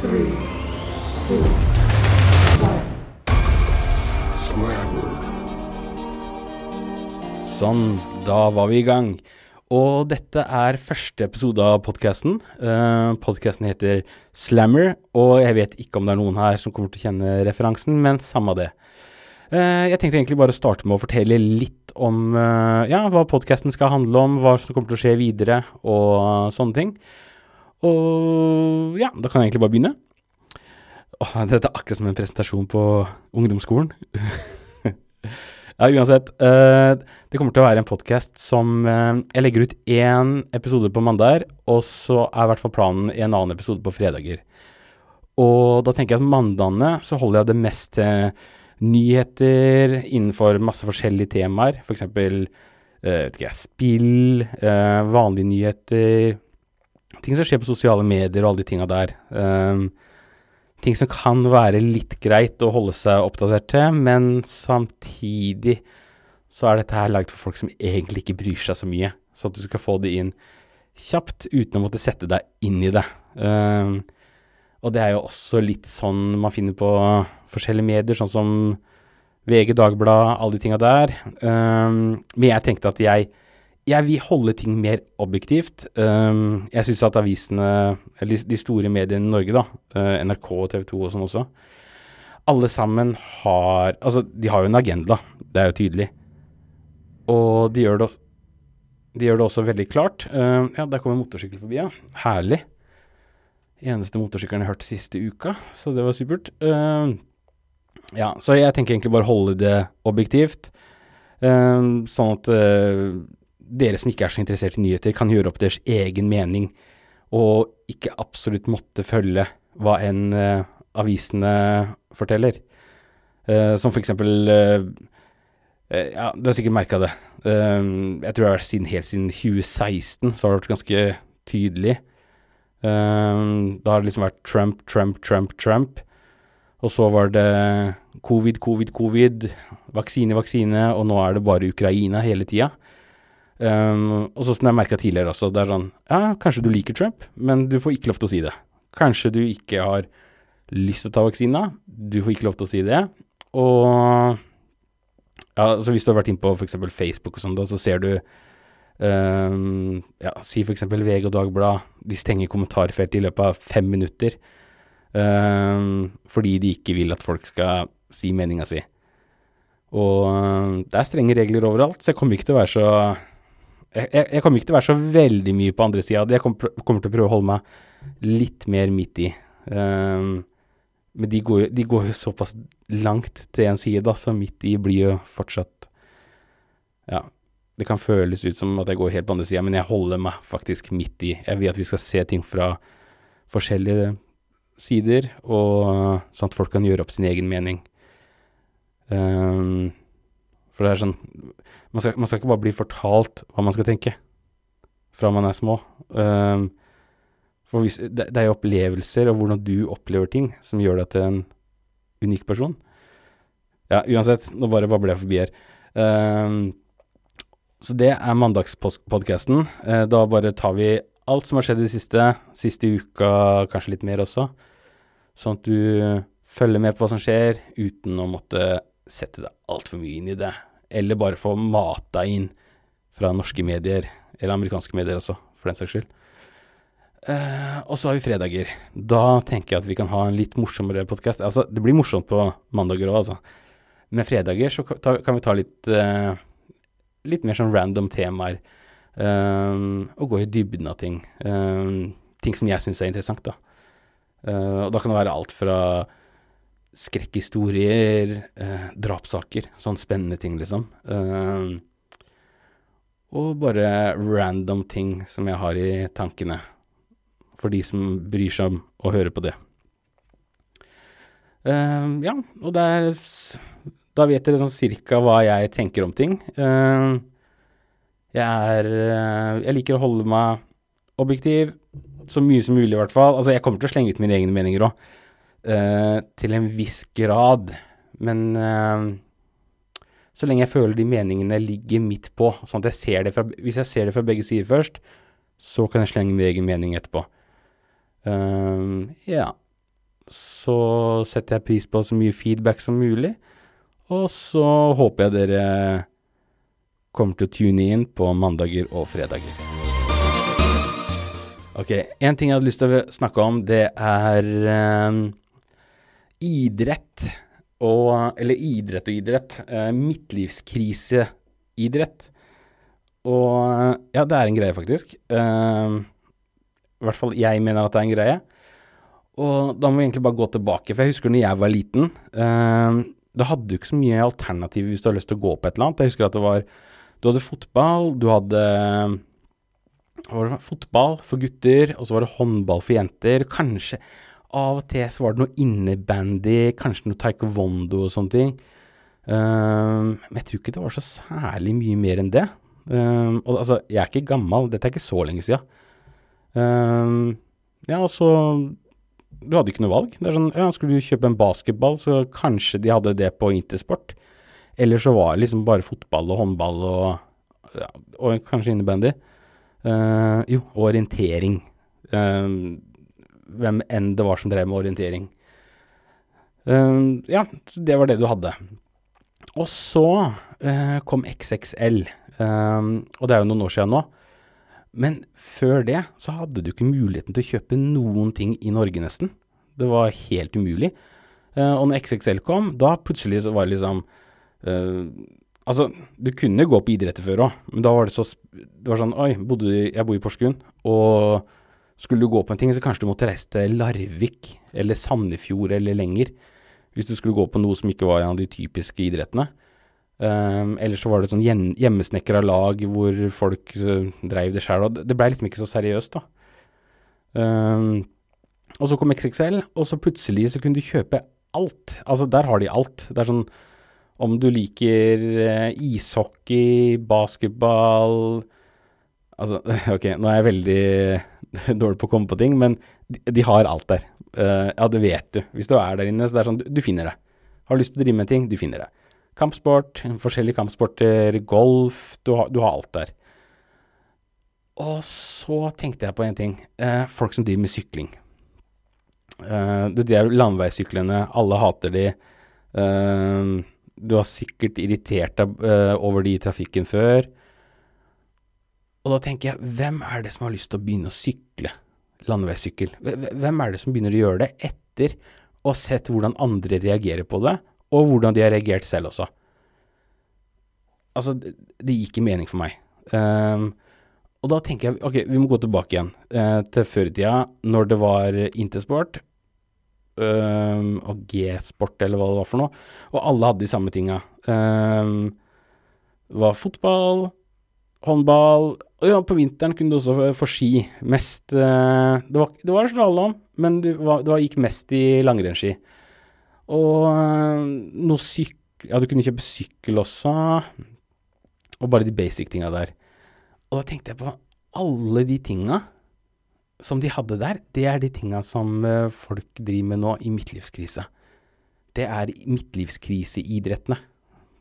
three, two. Sånn, da var vi i gang. Og dette er første episode av podkasten. Uh, podkasten heter Slammer, og jeg vet ikke om det er noen her som kommer til å kjenne referansen, men samme det. Uh, jeg tenkte egentlig bare å starte med å fortelle litt om uh, ja, hva podkasten skal handle om, hva som kommer til å skje videre, og sånne ting. Og ja, da kan jeg egentlig bare begynne. Åh, dette er akkurat som en presentasjon på ungdomsskolen. Ja, uansett. Uh, det kommer til å være en podkast som uh, Jeg legger ut én episode på mandager, og så er i hvert fall planen i en annen episode på fredager. Og da tenker jeg at mandagene så holder jeg det mest til nyheter innenfor masse forskjellige temaer. F.eks. For uh, vet ikke spill, vanlige nyheter, ting som skjer på sosiale medier og alle de tinga der. Um, ting som kan være litt greit å holde seg oppdatert til, men samtidig så er dette her laget for folk som egentlig ikke bryr seg så mye. Så at du skal få det inn kjapt uten å måtte sette deg inn i det. Um, og det er jo også litt sånn man finner på forskjellige medier, sånn som VG, Dagbladet, alle de tinga der. Um, men jeg tenkte at jeg jeg vil holde ting mer objektivt. Um, jeg syns at avisene, eller de store mediene i Norge, da, uh, NRK og TV 2 og sånn også, alle sammen har Altså, de har jo en agenda, det er jo tydelig. Og de gjør det, de gjør det også veldig klart. Uh, ja, der kommer motorsykkel forbi, ja. Herlig. Eneste motorsykkelen jeg har hørt siste uka, så det var supert. Uh, ja, så jeg tenker egentlig bare holde det objektivt. Uh, sånn at uh, dere som ikke er så interessert i nyheter, kan gjøre opp deres egen mening, og ikke absolutt måtte følge hva enn uh, avisene forteller. Uh, som for eksempel uh, Ja, du har sikkert merka det. jeg tror det er siden, helt siden 2016 så har det vært ganske tydelig. da har det liksom vært Trump, Trump, Trump, Trump. Og så var det covid, covid, covid, vaksine, vaksine, og nå er det bare Ukraina hele tida. Um, og sånn som jeg merka tidligere også, det er sånn Ja, kanskje du liker Trump, men du får ikke lov til å si det. Kanskje du ikke har lyst til å ta vaksina, du får ikke lov til å si det. Og ja, så hvis du har vært inne på f.eks. Facebook og sånn, da, så ser du um, Ja, si f.eks. VG og Dagbladet, de stenger kommentarfeltet i løpet av fem minutter. Um, fordi de ikke vil at folk skal si meninga si. Og det er strenge regler overalt, så jeg kommer ikke til å være så jeg, jeg, kommer ikke til å være så veldig mye på andre sida. Jeg kommer, kommer, til å prøve å holde meg litt mer midt i. Um, men de går, de går, jo såpass langt til en side, da, så midt i blir jo fortsatt Ja, det kan føles ut som at jeg går helt på andre sida, men jeg holder meg faktisk midt i. Jeg vil at vi skal se ting fra forskjellige sider, og sånn at folk kan gjøre opp sin egen mening. Um, for det er sånn man skal, man skal, ikke bare bli fortalt hva man skal tenke fra man er små. Um, for hvis, det, det, er jo opplevelser og hvordan du opplever ting som gjør deg til en unik person. Ja, uansett, nå bare babler jeg forbi her. Um, så det er mandagspodkasten. Uh, da bare tar vi alt som har skjedd i det siste, siste uka, kanskje litt mer også, sånn at du følger med på hva som skjer, uten å måtte sette deg altfor mye inn i det eller bare få mata inn fra norske medier, eller amerikanske medier også, for den saks skyld. Uh, og så har vi fredager. Da tenker jeg at vi kan ha en litt morsommere podkast. Altså, det blir morsomt på mandager òg, altså. Men fredager så kan vi ta litt uh, litt mer sånn random temaer. Um, og gå i dybden av ting. Um, ting som jeg syns er interessant, da. Uh, og da kan det være alt fra skrekkhistorier, eh, drapssaker. Sånn spennende ting, liksom. Eh, og bare random ting som jeg har i tankene. For de som bryr seg om å høre på det. Eh, ja, og der Da vet dere sånn cirka hva jeg tenker om ting. Eh, jeg er eh, Jeg liker å holde meg objektiv. Så mye som mulig, i hvert fall. Altså, jeg kommer til å slenge ut mine egne meninger òg. Uh, til en viss grad. Men uh, så lenge jeg føler de meningene ligger midt på, sånn at jeg ser det fra, hvis jeg ser det fra begge sider først, så kan jeg slenge min egen mening etterpå. Uh, ja. så setter jeg pris på så mye feedback som mulig. Og så håper jeg dere kommer til å tune inn på mandager og fredager. Ok, en ting jeg hadde lyst til å snakke om, det er eh, idrett og Eller idrett og idrett. Eh, midtlivskriseidrett. Og ja, det er en greie, faktisk. Eh, I hvert fall jeg mener at det er en greie. Og da må vi egentlig bare gå tilbake, for jeg husker når jeg var liten. Eh, da hadde du ikke så mye alternativ hvis du hadde lyst til å gå på et eller annet. Jeg husker at det var Du hadde fotball, du hadde hva var det, fotball for gutter, og så var det håndball for jenter. Kanskje av og til så var det noe innebandy, kanskje noe taekwondo og sånne ting. Um, men jeg tror ikke det var så særlig mye mer enn det. Um, og altså, jeg er ikke gammel, dette er ikke så lenge siden. Um, ja, og så Du hadde ikke noe valg. Det er sånn, ja, Skulle du kjøpe en basketball, så kanskje de hadde det på Intersport. Eller så var det liksom bare fotball og håndball og, ja, og kanskje innebandy. Uh, jo, orientering. Uh, hvem enn det var som drev med orientering. Uh, ja, det var det du hadde. Og så kom XXL, og det er jo noen år siden nå. Men før det så hadde du ikke muligheten til å kjøpe noen ting i Norge, nesten. Det var helt umulig. og når XXL kom, da plutselig så var det liksom Altså, du kunne gå på idretter før òg, men da var det så Det var sånn Oi, bodde, jeg bor i Porsgrunn, og skulle du gå på en ting, så kanskje du måtte reise til Larvik eller Sandefjord eller lenger. Hvis du skulle gå på noe som ikke var en av de typiske idrettene. Um, eller så var det sånn hjemmesnekra lag hvor folk uh, dreiv det sjæl. Det blei liksom ikke så seriøst, da. Um, og så kom XXL, og så plutselig så kunne du kjøpe alt. Altså, der har de alt. Det er sånn om du liker uh, ishockey, basketball Altså, ok, nå er jeg veldig dårlig på å komme på ting, men de, de har alt der. Uh, ja, det vet du. Hvis du er der inne, så det er sånn, du, du finner det. Har lyst til å drive med ting, du finner det. Kampsport, forskjellige kampsporter, golf, du har, du har alt der. Og så tenkte jeg på en ting. Uh, folk som driver med sykling. Uh, du, de er landeveissyklene, alle hater de. Uh, du har sikkert irritert deg over de i trafikken før. Og da tenker jeg, hvem er det som har lyst til å begynne å sykle landeveissykkel? Hvem er det som begynner å gjøre det etter å ha sett hvordan andre reagerer på det, og hvordan de har reagert selv også? Altså, det, gikk ikke mening for meg. Um, og da tenker jeg, ok, vi må gå tilbake igjen uh, til før i tida, når det var Intersport um, og G-sport, eller hva det var for noe, og alle hadde de samme tinga. Um, det var fotball, håndball og ja, på vinteren kunne du også få ski. Mest uh, Det var, det var slalåm, men det, var, du, gikk mest i langrennsski. Og uh, noe syk... Ja, du kunne kjøpe sykkel også. Og bare de basic tinga der. Og da tenkte jeg på alle de tinga som de hadde der, det er de tinga som uh, folk driver med nå i midtlivskrise. Det er midtlivskriseidrettene.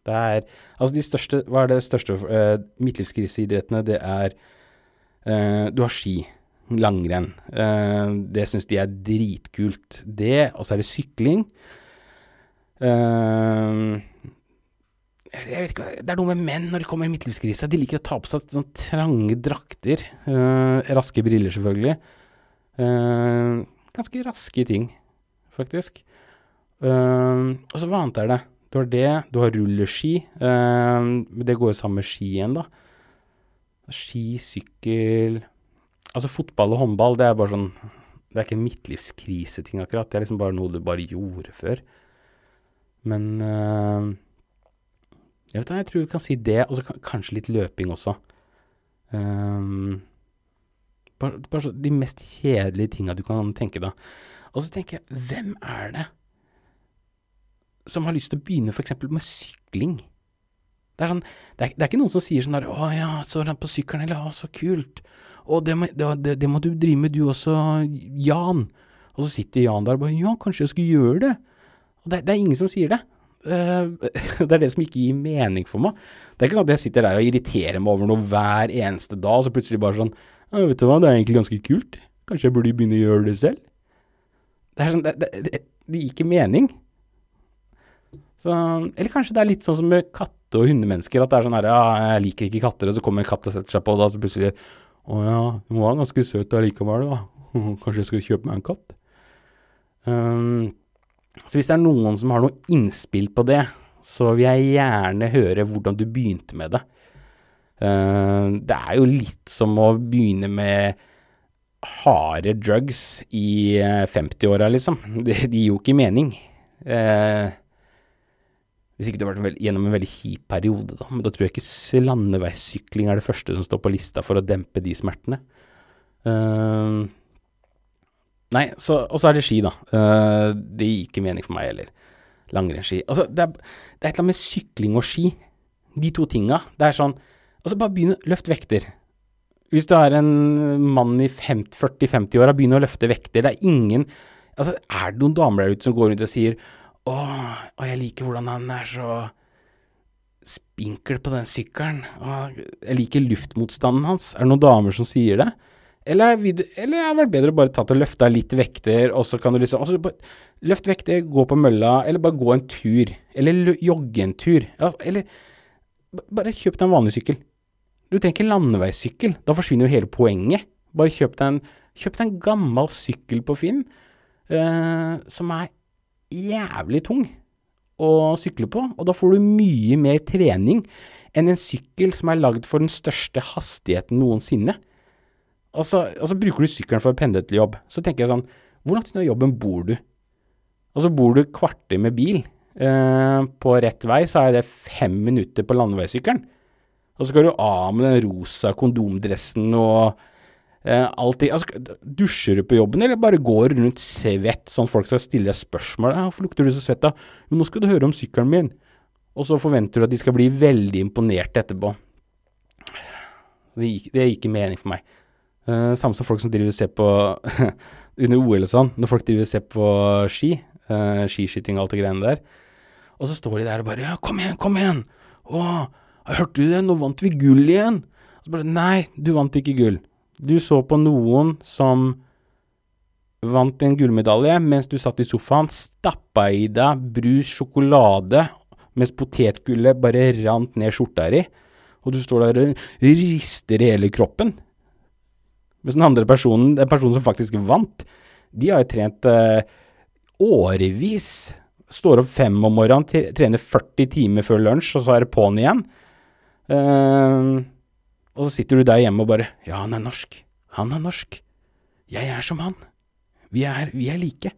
Det er Altså, de største Hva er det største uh, midtlivskriseidrettene? Det er uh, Du har ski. Langrenn. Uh, det syns de er dritkult. Det, og så er det sykling. jeg vet ikke, Det er noe med menn når de kommer i midtlivskrise. De liker å ta på seg sånne trange drakter. raske briller, selvfølgelig. ganske raske ting, faktisk. og så hva annet er det? Du har det, du har rulleski. Eh, det går jo sammen med ski igjen, da. Ski, sykkel Altså fotball og håndball, det er bare sånn Det er ikke en midtlivskriseting, akkurat. Det er liksom bare noe du bare gjorde før. Men eh, jeg vet ikke, jeg tror vi kan si det, og så kanskje litt løping også. Um, bare, bare de mest kjedelige tinga du kan tenke deg. Og så tenker jeg, hvem er det som har lyst til å begynne f.eks. med sykling. Det er, sånn, det, er, det er, ikke noen som sier sånn der 'Å ja, så på sykkelen', eller 'Å, så kult'. 'Å, det må, det, det må, du drive med du også, Jan. Og så sitter Jan der og bare 'Ja, kanskje jeg skulle gjøre det'. Og det, det er ingen som sier det. Uh, det er det som ikke gir mening for meg. Det er ikke sånn at jeg sitter der og irriterer meg over noe hver eneste dag, og så plutselig bare sånn 'Vet du hva, det er egentlig ganske kult. Kanskje jeg burde begynne å gjøre det selv'. Det sånn det, det gir ikke mening. Så, eller kanskje det er litt sånn som med katte- og hundemennesker, at det er sånn her Ja, jeg liker ikke katter, og så kommer en katt og setter seg på, og da så plutselig Å ja, hun var ganske søt allikevel, da. Kanskje jeg skal kjøpe meg en katt? Um, så hvis det er noen som har noe innspill på det, så vil jeg gjerne høre hvordan du begynte med det. Uh, det er jo litt som å begynne med harde drugs i uh, 50-åra, liksom. Det, de gir jo ikke mening. Uh, hvis ikke du har vært veld, gjennom en veldig kjip periode, da. Men da tror jeg ikke landeveissykling er det første som står på lista for å dempe de smertene. Uh, nei, så, og så er det ski, da. Uh, det gir ikke mening for meg heller. Langrennsski. Altså, det er, det er et eller annet med sykling og ski. De to tinga. Det er sånn Altså, bare begynn å løfte vekter. Hvis du er en mann i 40-50-åra, begynn å løfte vekter. Det er ingen Altså, er det noen damer der ute som går rundt og sier å, og jeg liker hvordan han er så spinkel på den sykkelen. Å, jeg liker luftmotstanden hans. Er det noen damer som sier det? Eller, eller har det vært bedre å bare tatt og løfta litt vekter, og så kan du liksom Løft vekter, gå på mølla, eller bare gå en tur. Eller jogge en tur. Eller bare kjøp deg en vanlig sykkel. Du trenger ikke landeveissykkel. Da forsvinner jo hele poenget. Bare kjøp deg en, kjøp deg en gammel sykkel på Finn eh, som er jævlig tung å sykle på, og da får du mye mer trening enn en sykkel som er lagd for den største hastigheten noensinne. Altså, altså bruker du sykkelen for å pendle til jobb, så tenker jeg sånn Hvor langt unna jobben bor du? Altså bor du kvarter med bil. Eh, på rett vei så er det fem minutter på landeveissykkelen. Og så skal du av med den rosa kondomdressen og eh, alltid altså, Dusjer du på jobben, eller bare går rundt svett sånn folk skal stille spørsmål? 'Hvorfor lukter du så svett, da?' 'Jo, nå skal du høre om sykkelen min.' Og så forventer du at de skal bli veldig imponerte etterpå. Det gir ikke mening for meg. Uh, samme som folk som driver og ser på under OL og sånn, når folk driver og ser på ski, uh, skiskyting og alt det greiene der. Og så står de der og bare 'Ja, kom igjen, kom igjen!' 'Å, hørte du det? Nå vant vi gull igjen!' Og så bare 'Nei, du vant ikke gull. Du så på noen som vant en gullmedalje mens du satt i sofaen, stappa i deg brus sjokolade mens potetgullet bare rant ned skjorta di, og du står der og rister i hele kroppen. Mens den andre personen, den personen som faktisk vant, de har jo trent eh, årevis. Står opp fem om morgenen, trener 40 timer før lunsj, og så er det på'n igjen. Uh, og så sitter du der hjemme og bare Ja, han er norsk. Han er norsk. Jeg er som han. Vi er, vi er like.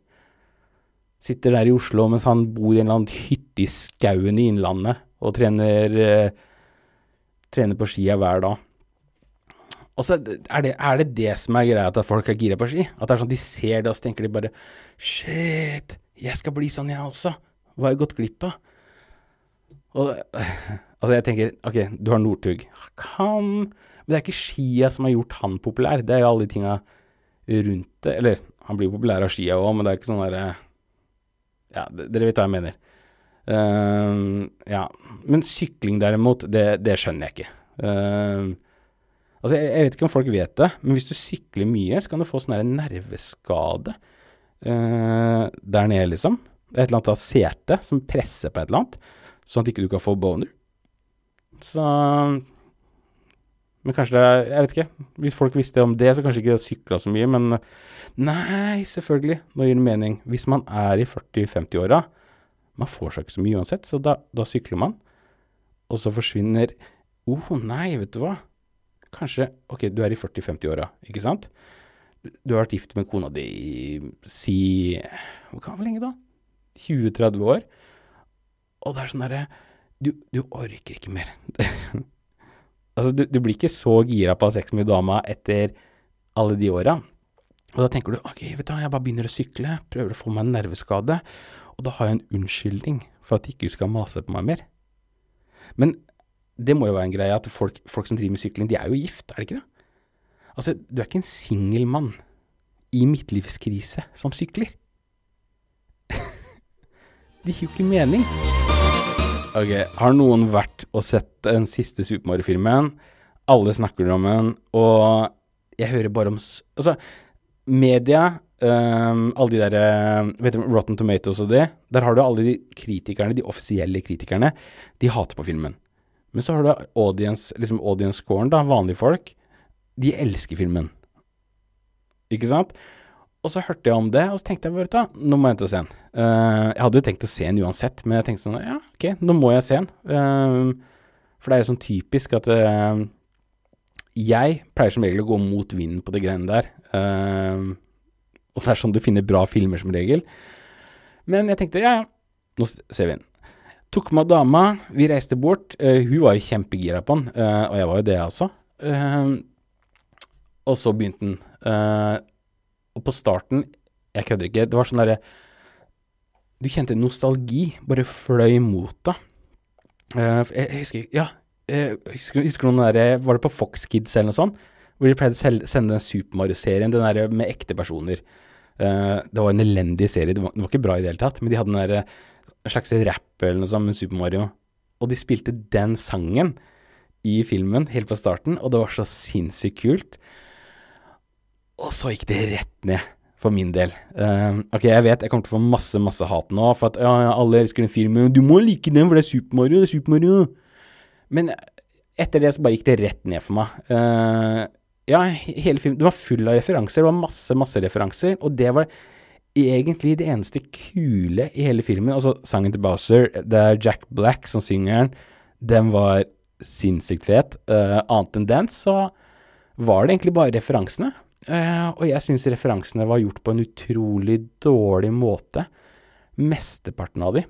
Sitter der i Oslo mens han bor i en eller annen hytte i skauen i Innlandet og trener, eh, trener på skia hver dag. Og så er det, er det, det som er greia, at folk er gira på ski? At det er sånn de ser det, og så tenker de bare Shit, jeg skal bli sånn, jeg også. Hva har jeg gått glipp av? Og altså, jeg tenker OK, du har Northug. Kan Men det er ikke skia som har gjort han populær, det er jo alle de tinga rundt det. Eller, han blir populær av skia òg, men det er ikke sånn derre Ja, dere vet hva jeg mener. Uh, ja. Men sykling derimot, det, det skjønner jeg ikke. Uh, Altså, jeg, jeg, vet ikke om folk vet det, men hvis du sykler mye, så kan du få sånn nerveskade uh, der nede, liksom. Det er et eller annet av sete som presser på et eller annet, sånn at ikke du kan få boner. Så Men kanskje det er Jeg vet ikke. Hvis folk visste om det, så kanskje ikke de sykla så mye, men Nei, selvfølgelig. Nå gir det mening. Hvis man er i 40-50-åra, man får seg ikke så mye uansett, så da, da sykler man. Og så forsvinner Å oh, nei, vet du hva. Kanskje Ok, du er i 40-50-åra, ikke sant? Du har vært gift med kona di i si Hvor lenge da? 20-30 år. Og det er sånn derre du, du, orker ikke mer. altså, du, du, blir ikke så gira på å ha sex med dama etter alle de åra. Og da tenker du ok, vet du jeg bare begynner å sykle, prøver å få meg en nerveskade, og da har jeg en unnskyldning for at ikke du skal mase på meg mer. Men det må jo være en greie at folk, folk, som driver med sykling, de er jo gift, er det ikke det? Altså, du er ikke en singel mann i midtlivskrise som sykler. det gir jo ikke mening. Ok, har noen vært og sett den siste Super Mario-filmen? Alle snakker om den, og jeg hører bare om Altså, media, Um, alle de der eh, Vet du, Rotten Tomatoes og det. Der har du alle de kritikerne, de offisielle kritikerne. De hater på filmen. Men så har du audience, liksom audience scoren, da, vanlige folk. De elsker filmen. Ikke sant? Og så hørte jeg om det, og så tenkte jeg bare, ta, nå må jeg til å se den. Uh, jeg hadde jo tenkt å se den uansett, men jeg tenkte sånn, ja, ok, nå må jeg se den. Uh, for det er jo sånn typisk at uh, jeg pleier som regel å gå mot vinden på de greiene der. Uh, og det er sånn du finner bra filmer som regel. Men jeg tenkte, ja, ja, nå ser vi den. Tok med dama, vi reiste bort. Eh, hun var jo kjempegira på den, eh, og jeg var jo det, altså. Og så begynte den. Eh, og på starten, jeg kødder ikke, det var sånn derre Du kjente nostalgi bare fløy mot deg. Eh, jeg, jeg husker Ja, jeg husker, husker noen derre Var det på Fox Kids eller noe sånt? Hvor de pleide å sende den Super Mario-serien, den derre med ekte personer. Eh, det var en elendig serie, det var, det var ikke bra i det hele tatt, men de hadde den der, en slags rapp eller noe sånt med Super Mario. Og de spilte den sangen i filmen helt fra starten, og det var så sinnssykt kult. Og så gikk det rett ned, for min del. Uh, ok, jeg vet jeg kommer til å få masse, masse hat nå, for at ja, alle elsker den filmen. Du må like den, for det er Super Mario, det er Super Mario. Men etter det så bare gikk det rett ned for meg. Uh, ja, hele filmen, det var full av referanser, det var masse, masse referanser, og det var egentlig det eneste kule i hele filmen. Altså, sangen til Bowser, det er Jack Black som synger den, den var sinnssykt fet. Uh, annet enn den så var det egentlig bare referansene. Eh, og jeg syns referansene var gjort på en utrolig dårlig måte. Mesteparten av de.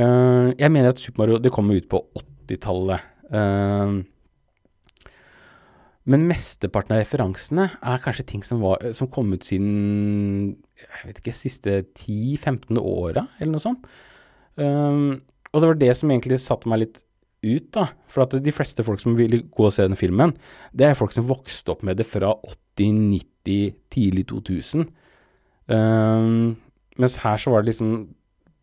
Eh, jeg mener at Super Mario det kom ut på 80-tallet. Eh, men mesteparten av referansene er kanskje ting som, var, som kom ut siden jeg vet ikke, siste 10-15 åra, eller noe sånt. Um, og det var det som egentlig satte meg litt ut, da. For at de fleste folk som ville gå og se den filmen, det er folk som vokste opp med det fra 80, 90, tidlig 2000. Um, mens her så var det liksom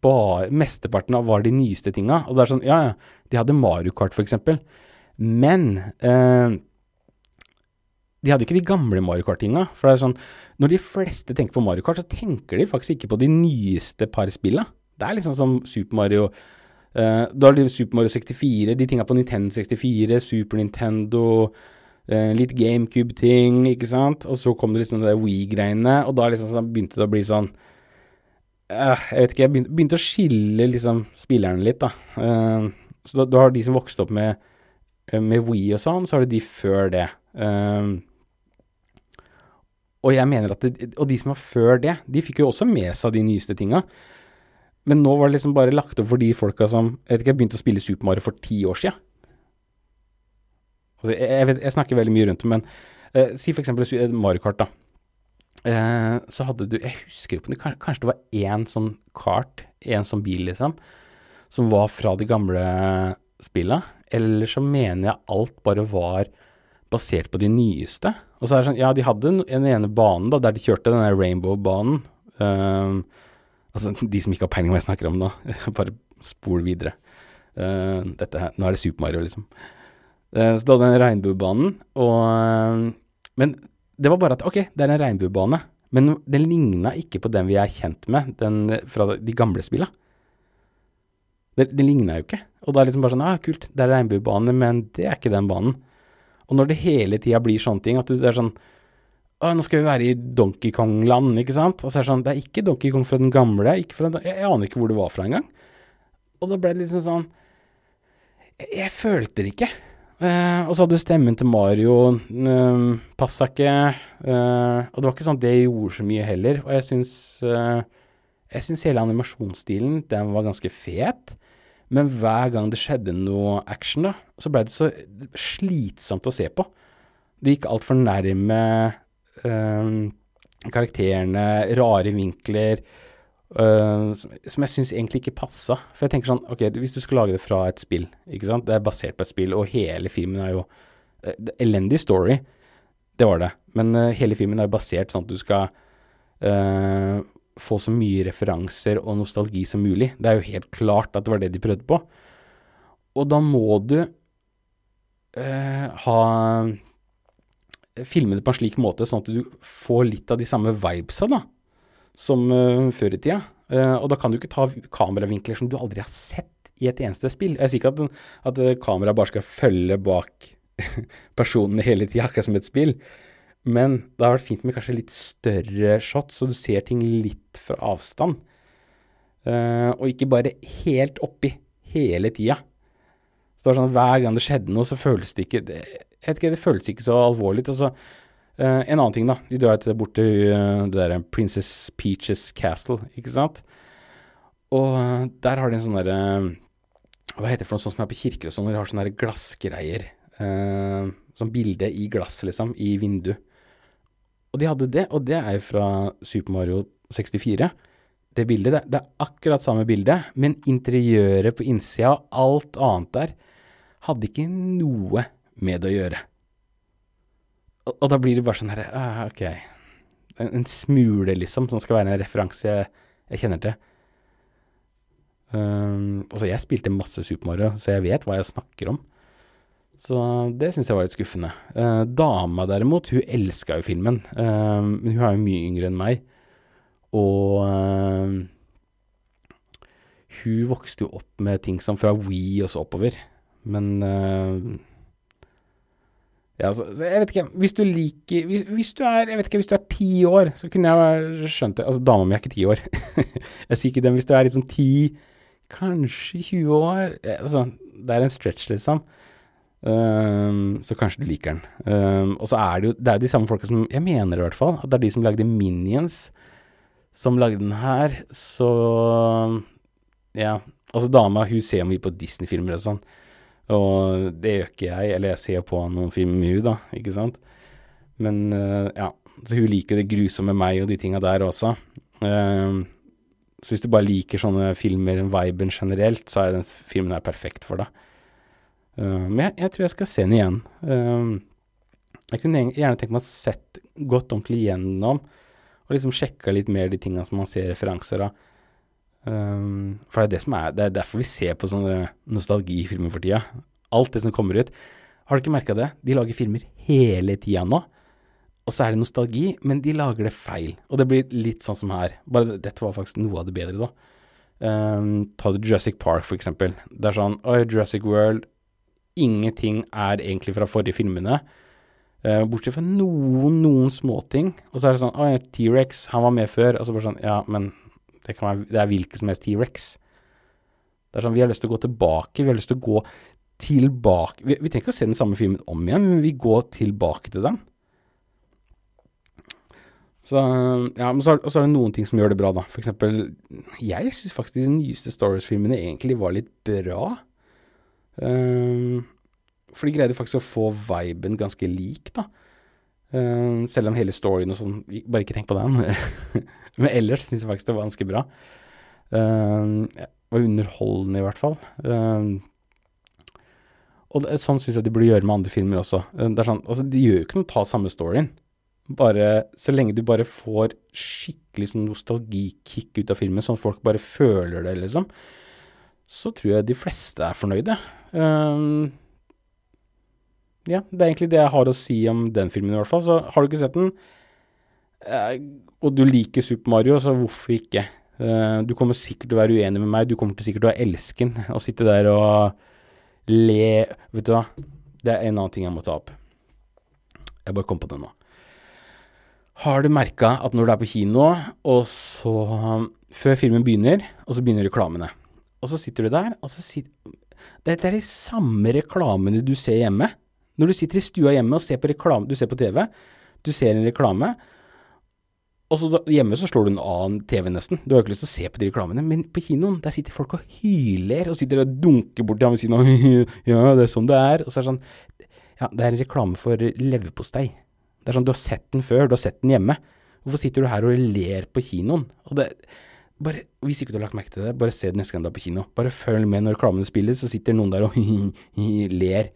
bare Mesteparten av var de nyeste tinga. Og det er sånn, ja ja, de hadde Mario Kart for eksempel. Men eh, de hadde ikke de gamle Mario Kart-tinga. For det er sånn, når de fleste tenker på Mario Kart, så tenker de faktisk ikke på de nyeste par spilla. Det er liksom som Super Mario eh, Da har de Super Mario 64, de tinga på Nintendo 64, Super Nintendo, uh, litt GameCube-ting, ikke sant. Og så kom det liksom det Wii-greiene, og da liksom sånn, begynte det å bli sånn uh, Jeg vet ikke, jeg begynte, begynte å skille liksom spillerne litt, da. Så da, du har de som vokste opp med, med Wii og sånn, så har du de før det. Og jeg mener at det, Og de som var før det, de fikk jo også med seg de nyeste tinga. Men nå var det liksom bare lagt opp for de folka som Jeg vet ikke, jeg begynte å spille Super Mario for ti år sia. Altså, jeg, jeg, jeg snakker veldig mye rundt det, men eh, si for eksempel Mario Kart, da. Eh, så hadde du Jeg husker ikke Kanskje det var én sånn kart, én sånn bil, liksom, som var fra de gamle spilla. Eller så mener jeg alt bare var basert på de nyeste. Og så er det sånn, ja, de hadde en- en ene banen da, der de kjørte den der Rainbow-banen. Ehm, altså, de som ikke har peiling hva jeg snakker om nå, bare spol videre. Uh, dette her, nå er det Super Mario, liksom. Uh, så du hadde den regnbuebanen, og eh, Men det var bare at, ok, det er en regnbuebane, men den ligna ikke på den vi er kjent med, den fra de gamle spilla. Det, det ligna jo ikke. Og da er det liksom bare sånn, ah, kult, det er regnbuebane, men det er ikke den banen. Og når det hele tida blir sånne ting, at du det er sånn Å, nå skal vi være i Donkey Kong-land, ikke sant? Og så er det sånn Det er ikke Donkey Kong fra den gamle, fra den, jeg, jeg aner ikke hvor det var fra engang. Og da ble det liksom sånn Jeg, jeg følte det ikke. Uh, og så hadde du stemmen til Mario, uh, passa ikke. Uh, og det var ikke sånn det gjorde så mye heller. Og jeg syns uh, Jeg syns hele animasjonsstilen, den var ganske fet. Men hver gang det skjedde noe action, da, så ble det så slitsomt å se på. Det gikk altfor nærme eh, karakterene, rare vinkler, uh, som, som jeg syns egentlig ikke passa. For jeg tenker sånn, ok, hvis du skal lage det fra et spill, ikke sant, det er basert på et spill, og hele filmen er jo uh, Elendig story, det var det, men uh, hele filmen er jo basert sånn at du skal få så mye referanser og nostalgi som mulig. Det er jo helt klart at det var det de prøvde på. Og da må du ha filme det på en slik måte, sånn at du får litt av de samme vibesa da, som uh, før i tida. Uh, og da kan du ikke ta kameravinkler som du aldri har sett i et eneste spill. Jeg sier ikke at, at kameraet bare skal følge bak personene hele tida, akkurat som et spill. Men det har vært fint med kanskje litt større shots, så du ser ting litt fra avstand. Uh, og ikke bare helt oppi hele tida. Så det var sånn Hver gang det skjedde noe, så føles det ikke det, Jeg vet ikke, det føles ikke så alvorlig ut. Og så uh, en annen ting, da. De drar til bort til uh, det der Princess Peaches Castle, ikke sant. Og der har de en sånn derre Hva heter det for noe sånt som er på kirker og sånn, de har sånne glassgreier. sånn bilde i glass, liksom, i vindu. Og de hadde det, og det er jo fra Super Mario 64. Det bildet, det, det er akkurat samme bilde, men interiøret på innsida og alt annet der hadde ikke noe med det å gjøre. Og, og da blir det bare sånn herre ah, Ok. En, en, smule, liksom, som skal være en referanse jeg, jeg kjenner til. Um, altså, jeg spilte masse Super Mario, så jeg vet hva jeg snakker om. Så det syns jeg var litt skuffende. Uh, dama derimot, hun elska jo filmen. Uh, men hun er jo mye yngre enn meg. Og uh, hun vokste jo opp med ting som fra We og så oppover. Men ja, så, jeg vet ikke. Hvis du liker hvis, hvis, du er Jeg vet ikke, hvis du er ti år, så kunne jeg skjønt det. Altså, dama mi er ikke ti år. jeg sier ikke det, men hvis du er sånn ti, kanskje 20 år Altså, det er en stretch, liksom. Um, så kanskje du liker den. Um, og så er det jo Det er de samme folka som Jeg mener i hvert fall at det er de som lagde Minions, som lagde den her. Så Ja. Altså, dama hun ser mye på Disney-filmer og sånn. Og det gjør ikke jeg. Eller jeg ser på noen filmer med hun da, ikke sant. Men uh, ja. Så hun liker det grusomme meg og de tinga der også. Uh, så hvis du bare liker sånne filmer, viben generelt, så er den filmen her perfekt for deg. Uh, men jeg, jeg, tror jeg skal se den igjen. Jeg kunne gjerne tenkt meg å sett godt ordentlig gjennom og liksom sjekka litt mer de tinga som man ser referanser av. Um, for det er det som er Det er derfor vi ser på sånne nostalgifilmer for tida. Alt det som kommer ut. Har du ikke merka det? De lager filmer hele tida nå. Og så er det nostalgi, men de lager det feil. Og det blir litt sånn som her. Bare dette var faktisk noe av det bedre, da. Um, ta det Jurassic Park, for eksempel. Det er sånn Oi, Jurassic World ingenting er egentlig fra forrige filmene. Uh, bortsett fra noen, noen småting. Og så er det sånn Oi, T-rex, han var med før. Og så bare sånn Ja, men det, være, det er hvilken som helst T-rex. Det er sånn Vi har lyst til å gå tilbake. Vi har lyst til å gå tilbake Vi, vi trenger ikke å se den samme filmen om igjen, men vi går tilbake til den. Så, ja, men så, og så er det noen ting som gjør det bra, da. For eksempel, jeg syns faktisk de nyeste Star Wars-filmene egentlig var litt bra. Um, for de greide faktisk å få viben ganske lik, da. Um, selv om hele storyen og sånn Bare ikke tenk på den. Men ellers syns jeg faktisk det var ganske bra. Uh, det var underholdende, i hvert fall. Uh, og det, sånn syns jeg de burde gjøre med andre filmer også. Er sånn, altså, de gjør jo ikke noe å ta samme storyen. Bare, så lenge du bare får skikkelig sånn nostalgikick ut av filmen, sånn at folk bare føler det, liksom, så tror jeg de fleste er fornøyde. Uh, ja, det er egentlig det jeg har å si om den filmen, i hvert fall. Så har du ikke sett den, uh, og du liker Super Mario, så hvorfor ikke? Uh, du kommer sikkert til å være uenig med meg, du kommer til sikkert til å elske den, og sitte der og le Vet du hva, det er en annen ting jeg må ta opp. Jeg bare kom på det nå. Har du merka at når du er på kino, og så Før filmen begynner, og så begynner reklamene. Og så sitter du der, og så sitter det, er de samme reklamene du ser hjemme. Når du sitter i stua hjemme og ser på reklame, du ser på TV, du ser en reklame, og så da, hjemme så slår du en annen TV nesten. Du har ikke lyst til å se på de reklamene, men på kinoen, der sitter folk og hyler, og sitter og dunker borti ham ved siden av Ja, det er sånn det er. Og så er det sånn Ja, det er en reklame for leverpostei. Det er sånn, du har sett den før, du har sett den hjemme. Hvorfor sitter du her og ler på kinoen? Og det bare, Hvis ikke du har lagt merke til det, bare se det neste gang du er på kino. Bare følg med når reklamene spilles, så sitter noen der og ler.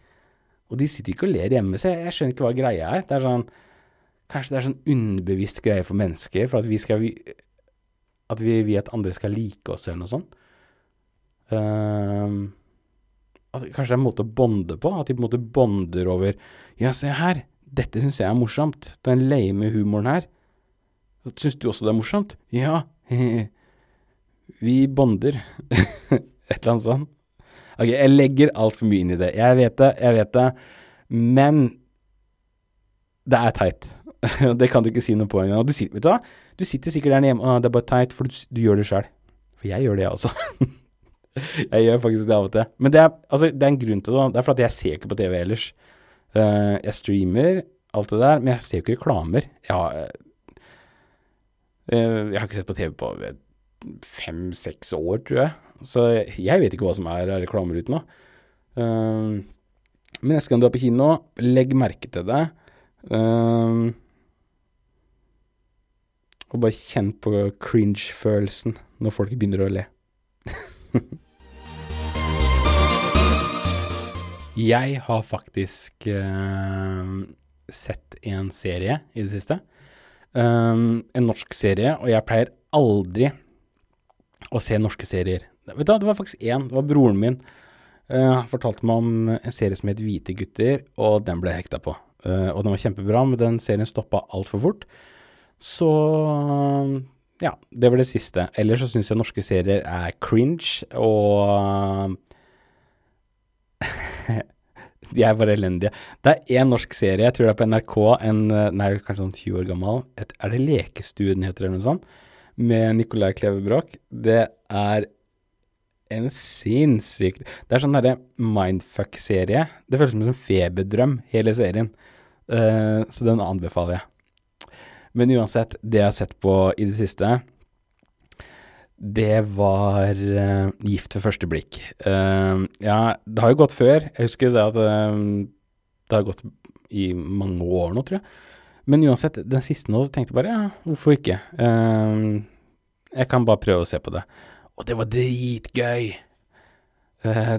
Og de sitter ikke og ler hjemme, så jeg, jeg skjønner ikke hva greia er. Det er sånn Kanskje det er sånn underbevisst greie for mennesker, for at vi skal At vi vil at andre skal like oss, eller noe sånt. Uh, kanskje det er en måte å bonde på? At de på en måte bonder over Ja, se her, dette syns jeg er morsomt. Den lame humoren her. Syns du også det er morsomt? Ja. Vi bonder. Et eller annet sånt. Ok, jeg legger altfor mye inn i det. Jeg vet det, jeg vet det. Men det er teit. det kan du ikke si noe på engang. Du, sitter- du du sitter sikkert der hjemme og det er bare teit, for du, du gjør det sjøl. For jeg gjør det, jeg også. jeg gjør faktisk det av og til. Men det er, altså, det er en grunn til det. Det er fordi jeg ser ikke på TV ellers. Uh, jeg streamer alt det der, men jeg ser jo ikke reklamer. Jeg har, eh, jeg har ikke sett på TV på fem-seks år, tror jeg. Så jeg vet ikke hva som er reklamer uten nå. Uh, men neste gang du er på kino, legg merke til det. Eh, og bare kjenn på cringe-følelsen når folk begynner å le. Jeg har faktisk uh, sett en serie i det siste. Um, en norsk serie, og jeg pleier aldri å se norske serier. Vet du det var faktisk én. Det var broren min. Han Han fortalte meg om en serie som het Hvite gutter, og den ble jeg hekta på. Uh, og den var kjempebra, men den serien stoppa altfor fort. Så ja, det var det siste. Ellers så syns jeg norske serier er cringe, og De er bare elendige. Det er én norsk serie, jeg tror det er på NRK, en, nei, kanskje sånn 20 år gammel. Et, er det Lekestuen heter det, eller noe sånt? Med Nicolai Kleve. Det er en sinnssykt Det er sånn derre mindfuck-serie. Det føles som en sånn feberdrøm, hele serien. Uh, så den anbefaler jeg. Men uansett, det jeg har sett på i det siste, det var uh, Gift ved første blikk. Uh, ja, det har jo gått før. Jeg husker det at uh, det har gått i mange år nå, tror jeg. Men uansett, den siste nå så tenkte jeg bare ja, hvorfor ikke? Jeg kan bare prøve å se på det. Og det var dritgøy!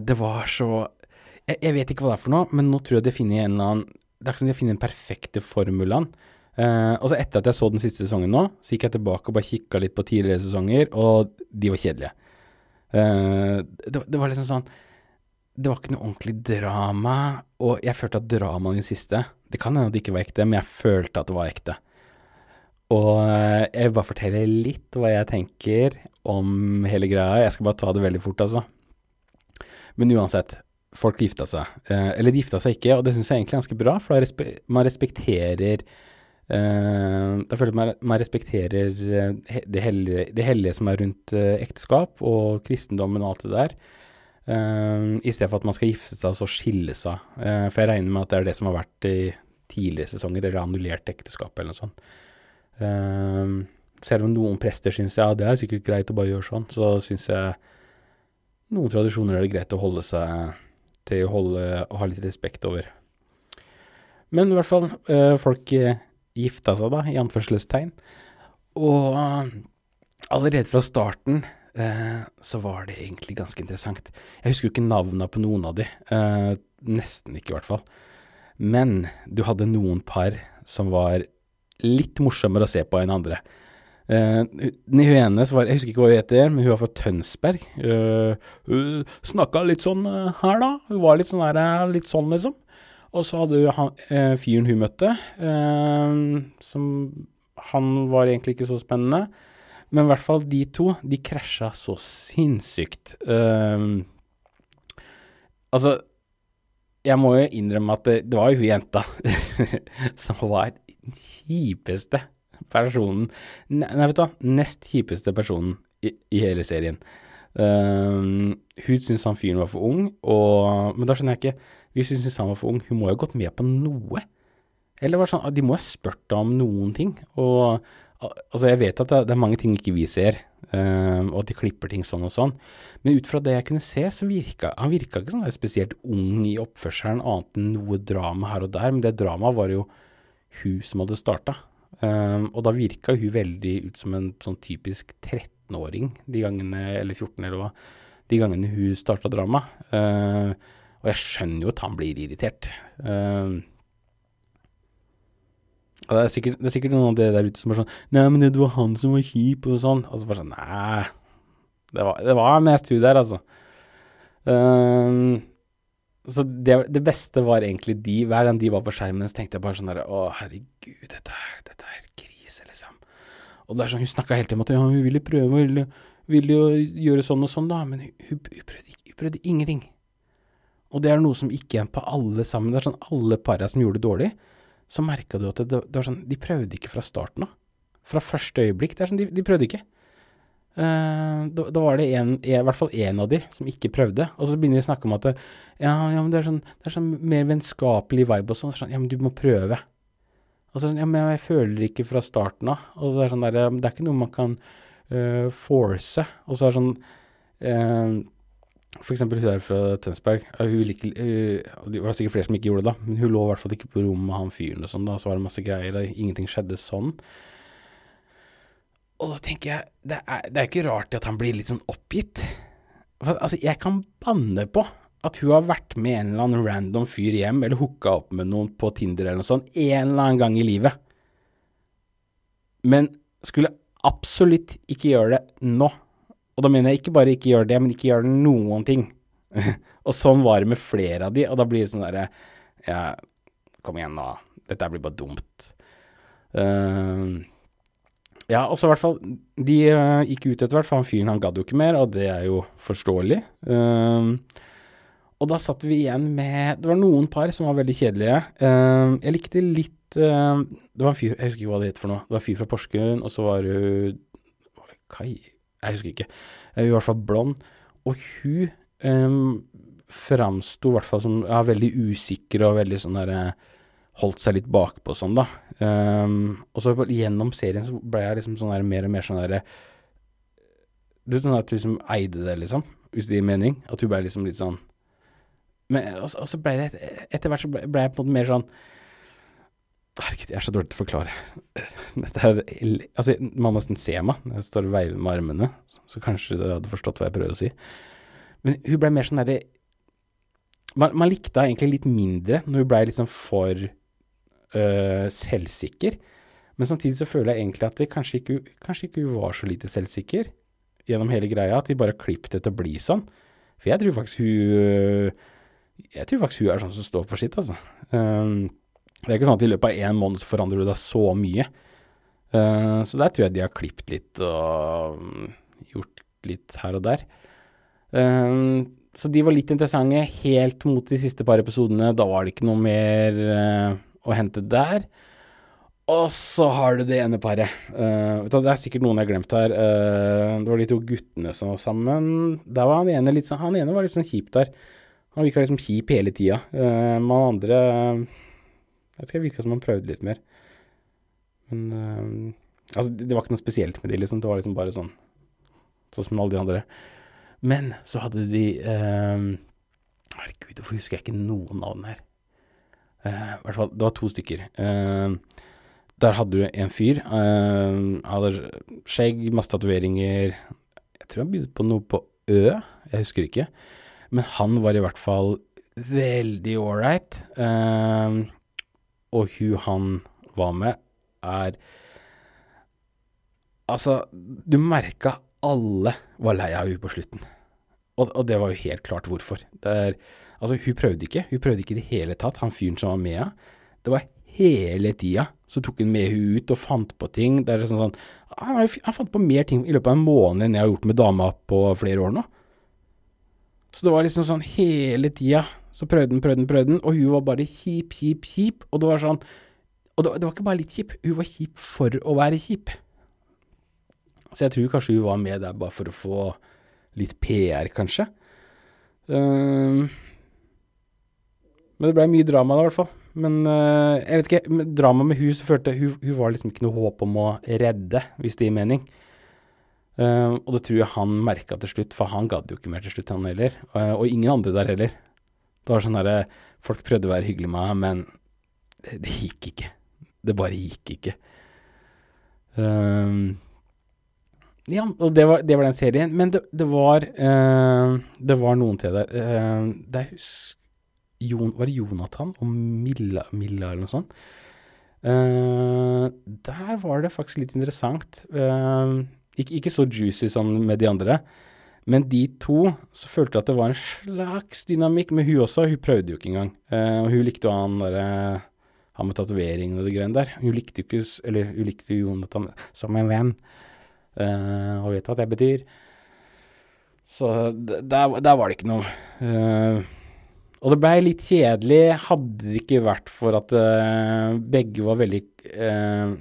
Det var så jeg, jeg vet ikke hva det er for noe, men nå tror jeg de finner en eller annen Det er ikke som de har funnet den perfekte formulaen. Og så etter at jeg så den siste sesongen nå, så gikk jeg tilbake og bare kikka litt på tidligere sesonger, og de var kjedelige. Uh, det, det var liksom sånn Det var ikke noe ordentlig drama, og jeg følte at dramaet i den siste Det kan hende at det ikke var ekte, men jeg følte at det var ekte. Og uh, jeg vil bare fortelle litt hva jeg tenker om hele greia. Jeg skal bare ta det veldig fort, altså. Men uansett, folk gifta seg. Eller de gifta seg ikke, og det syns jeg egentlig er ganske bra, for respe man respekterer Da føler jeg man, man respekterer eh, det, hellige, det hellige som er rundt eh, ekteskap og kristendommen og alt det der. Uh, I stedet for at man skal gifte seg og så skille seg. Uh, for jeg regner med at det er det som har vært i tidligere sesonger, eller annullert ekteskap eller noe sånt. Uh, selv om noen prester syns ja, det er sikkert greit å bare gjøre sånn, så syns jeg noen tradisjoner er det greit å holde seg til å holde, å ha litt respekt over. Men i hvert fall, eh, folk eh, gifta seg da, i anførselstegn. Og eh, allerede fra starten eh, så var det egentlig ganske interessant. Jeg husker jo ikke navnene på noen av de. eh, nesten ikke, i hvert fall. Men du hadde noen par som var litt morsommere å se på enn andre. Uh, hun ene var, Jeg husker ikke hva hun heter, men hun var fra Tønsberg. Uh, hun snakka litt sånn uh, her, da. Hun var litt sånn her, litt sånn, liksom. Og så hadde han, eh, fyren hun møtte, eh, som Han var egentlig ikke så spennende. Men i hvert fall de to, de krasja så sinnssykt. Eh, altså Jeg må jo innrømme at det, det var jo hun jenta som var den kjipeste personen nei, vet du hva, nest kjipeste personen i, i hele serien. Um, hun syntes han fyren var for ung, og, men da skjønner jeg ikke Hvis hun syntes han var for ung, hun må jo ha gått med på noe. Eller var sånn, de må ha spurt om noen ting. Og altså, jeg vet at det, er mange ting ikke vi ser, um, og at de klipper ting sånn og sånn. Men ut fra det jeg kunne se, så virka han virka ikke sånn spesielt ung i oppførselen, annet enn noe drama her og der. Men det dramaet var jo hun som hadde starta. Um, og da virka hun veldig ut som en sånn typisk 13-åring de gangene, eller 14 eller hva, de gangene hun starta drama. Uh, og jeg skjønner jo at han blir irritert. Uh, og det er, sikkert, det er sikkert noen av dere der ute som er sånn Nei, men det var han som var kjip, og sånn. Og så bare sånn Nei. Det var, det var mest hun der, altså. Uh, så det, det beste var egentlig de. Hver gang de var på skjermen, så tenkte jeg bare sånn der Å, herregud, dette er, dette er krise, liksom. Og det er sånn, hun snakka hele tiden om at ja, hun ville prøve, hun ville, ville jo gjøre sånn og sånn, da. Men hun, hun, prøvde, hun prøvde ingenting. Og det er noe som gikk igjen på alle sammen. Det er sånn alle para som gjorde det dårlig, så merka du at det, det var sånn De prøvde ikke fra starten av. Fra første øyeblikk. Det er sånn, de, de prøvde ikke. Uh, da, da var det en, i hvert fall én av de som ikke prøvde. Og så begynner de å snakke om at det, ja, ja, det er sånn, det er sånn mer vennskapelig vibe og sånn. Sånn, Ja, men du må prøve. Og så, ja, men jeg føler ikke fra starten av. Og det er sånn der, det er ikke noe man kan uh, force. Og så er det sånn eh, Eksempel hun der fra Tønsberg. Hun ikke eh, Det var sikkert flere som ikke gjorde det, da. Men hun lå i hvert fall ikke på rommet med han fyren og sånn, da. Så var det masse greier, og ingenting skjedde sånn. Og da tenker jeg, det er, det er ikke rart at han blir litt sånn oppgitt. For, altså, jeg kan banne på at hun har vært med en eller annen random fyr hjem, eller hooka opp med noen på Tinder eller noe sånt, en eller annen gang i livet. Men skulle absolutt ikke gjøre det nå. Og da mener jeg ikke bare ikke gjør det, men ikke gjør noen ting. og sånn var det med flere av de, og da blir det sånn derre Ja, kom igjen nå, dette blir bare dumt. Uh, ja, og så i hvert fall De uh, gikk ut etter hvert, for han fyren han gadd jo ikke mer, og det er jo forståelig. Uh, og da satt vi igjen med Det var noen par som var veldig kjedelige. Uh, jeg likte litt Det var en fyr Jeg husker ikke hva det het for noe. Det var en fyr fra Porsgrunn, og så var hun Kai? Jeg husker ikke. Hun var i hvert fall blond. Og hun um, framsto i hvert fall som ja, veldig usikker og veldig sånn derre holdt seg litt bakpå sånn, da. Um, og så gjennom serien så ble jeg liksom sånn der, mer og mer sånn derre Du vet sånn at du liksom eide det, liksom, hvis det gir mening? At hun ble liksom litt sånn Men og og så ble det Etter hvert så ble, ble jeg på en måte mer sånn Herregud, jeg er så dårlig til å forklare. Dette er Altså, man må nesten se meg når jeg står og veiver med armene, så, kanskje du hadde forstått hva jeg prøvde å si. Men hun ble mer sånn derre man, man likte henne egentlig litt mindre når hun blei liksom for øh, selvsikker. Men samtidig så føler jeg egentlig at det kanskje ikke, kanskje ikke hun var så lite selvsikker gjennom hele greia, at de bare klippet det til å bli sånn. For jeg tror faktisk hun Jeg tror faktisk hun er sånn som står for sitt, altså. Um, det er ikke sånn at i løpet av én måned så forandrer du deg så mye. Uh, så der tror jeg de har klippet litt og mm, gjort litt her og der. Uh, så de var litt interessante helt mot de siste par episodene. Da var det ikke noe mer uh, å hente der. Og så har du det ene paret. Uh, det er sikkert noen jeg har glemt her. Uh, det var de to guttene som var sammen. Der var han ene litt sånn Han ene var litt sånn kjip der. Han virka liksom kjip hele tida. Uh, men han andre Jeg vet ikke, virka som han prøvde litt mer. Men Altså, det, det var ikke noe spesielt med de, liksom. Det var liksom bare sånn Sånn som alle de andre. Men så hadde de uh, Herregud, hvorfor husker jeg ikke noen navn her? Uh, hvert fall, det var to stykker. Uh, der hadde du en fyr. Uh, hadde skjegg, masse tatoveringer. Jeg tror han begynte på noe på Ø, jeg husker ikke. Men han var i hvert fall veldig ålreit. Eh, og hun han var med, er Altså, du merka alle var lei av henne på slutten. Og, og, det var jo helt klart hvorfor. Er, altså, hun prøvde ikke. Hun prøvde ikke i det hele tatt, han fyren som var med henne. Det var hele tida så tok hun med henne ut og fant på ting. Det er sånn, sånn han, han, fant på mer ting i løpet av en måned enn jeg har gjort med dama på flere år nå. Så det var liksom sånn hele tida. Så prøvde han, prøvde han, prøvde han, og hun var bare kjip, kjip, kjip. Og det var sånn Og det, det var ikke bare litt kjip, hun var kjip for å være kjip. Så jeg tror kanskje hun var med der bare for å få litt PR, kanskje. Uh, men det ble mye drama da, i hvert fall. Men uh, jeg vet ikke, drama med hun så følte hun, hun var liksom ikke noe håp om å redde, hvis det gir mening. Uh, og det tror jeg han merka til slutt, for han gadd jo ikke mer til slutt, han heller. Uh, og ingen andre der heller. Det var sånn herre Folk prøvde å være hyggelige med meg, men det, det, gikk ikke. Det bare gikk ikke. Um, ja, og det var, det var, den serien. Men det, det var Det var noen til der. det er Jon, var det Jonathan og Milla, Milla eller noe sånt? Uh, der var det faktisk litt interessant. Uh, ikke, ikke, så juicy som med de andre. Men de to så følte jeg at det var en slags dynamikk med hun også. Hun prøvde jo ikke engang. Uh, og hun likte jo han derre Han med tatoveringen og det greiene der. Hun likte jo ikke Eller hun likte jo Jonathan som en venn. uh, og vet hva det betyr. Så der, der var det ikke noe. Uh, og det blei litt kjedelig, hadde det ikke vært for at eh, begge var veldig eh,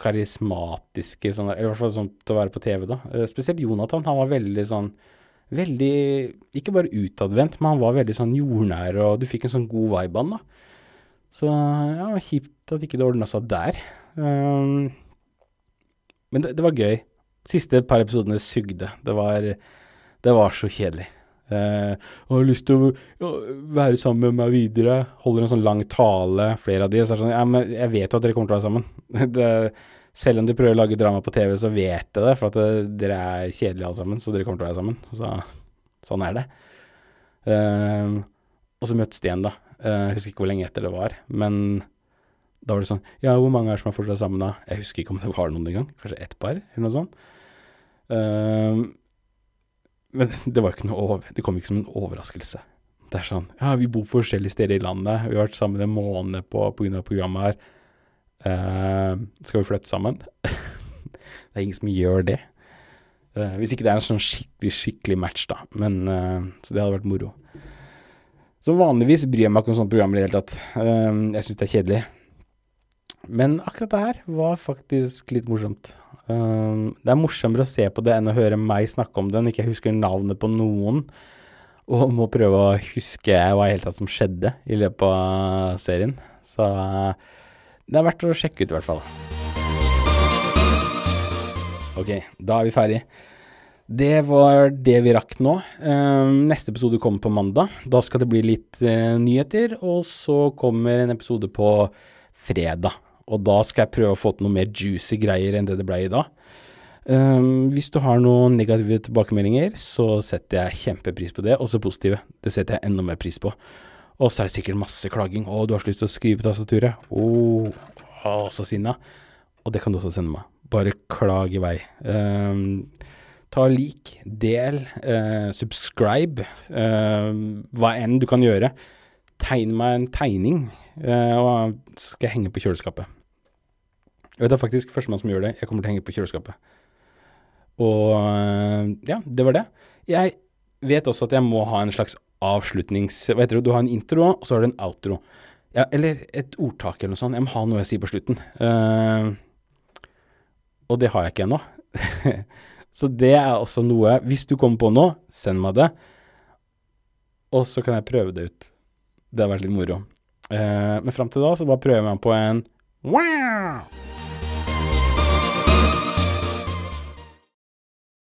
karismatiske, sånn, eller i hvert fall sånn til å være på TV, da. Eh, spesielt Jonathan, han var veldig sånn Veldig Ikke bare utadvendt, men han var veldig sånn jordnær, og du fikk en sånn god vibe av han, da. Så ja, kjipt at ikke det ordna seg der. Um, men det, det var gøy. Siste par episodene sugde. Det var, det var så kjedelig. Eh, og har lyst til å være sammen med meg videre. Holder en sånn lang tale, flere av de. Så er sånn, ja, men jeg vet jo at dere kommer til å være sammen. det, selv om de prøver å lage drama på TV, så vet jeg det. For at det, dere er kjedelige alle sammen, så dere kommer til å være sammen. Så sånn er det. Eh, og så møttes de igjen, da. Eh, jeg husker ikke hvor lenge etter det var. Men da var det sånn Ja, hvor mange er som er fortsatt sammen da? Jeg husker ikke om det var noen engang. Kanskje ett par, eller noe sånt. Eh, men det var ikke noe over, det kom ikke som en overraskelse. Det er sånn Ja, vi bor på forskjellige steder i landet. Vi har vært sammen en måned på pga. programmet her. Uh, skal vi flytte sammen? det er ingen som gjør det. Uh, hvis ikke det er en sånn skikkelig, skikkelig match, da. Men uh, Så det hadde vært moro. Så vanligvis bryr jeg meg ikke om sånne programmer i det hele tatt. Jeg syns det er kjedelig. Men akkurat det her var faktisk litt morsomt. Um, det er morsommere å se på det enn å høre meg snakke om det når ikke jeg husker navnet på noen, og må prøve å huske hva i hele tatt som skjedde i løpet av serien. Så det er verdt å sjekke ut, i hvert fall. Ok, da er vi ferdig. Det var det vi rakk nå. Um, neste episode kommer på mandag. Da skal det bli litt eh, nyheter, og så kommer en episode på fredag. Og da skal jeg prøve å få til noe mer juicy greier enn det det ble i dag. Um, hvis du har noen negative tilbakemeldinger, så setter jeg kjempepris på det. Også positive. Det setter jeg enda mer pris på. Og så er det sikkert masse klaging. 'Å, du har så lyst til å skrive på tastaturet.' Å, så sinna. Og det kan du også sende meg. Bare klag i vei. Um, ta lik, del, uh, subscribe, uh, hva enn du kan gjøre. Tegn meg en tegning, uh, og skal jeg henge på kjøleskapet. Jeg vet det er faktisk førstemann som gjør det. Jeg kommer til å henge på kjøleskapet. Og eh, ja, det var det. Jeg vet også at jeg må ha en slags avslutnings... Hva heter det? Du har en intro, og så har du en outro. Ja, eller et ordtak eller noe sånt. Jeg må ha noe jeg sier på slutten. Uh, og det har jeg ikke ennå. så det er også noe Hvis du kommer på noe, send meg det. Og så kan jeg prøve det ut. Det har vært litt moro. Uh, men fram til da så bare prøver jeg meg på en wow!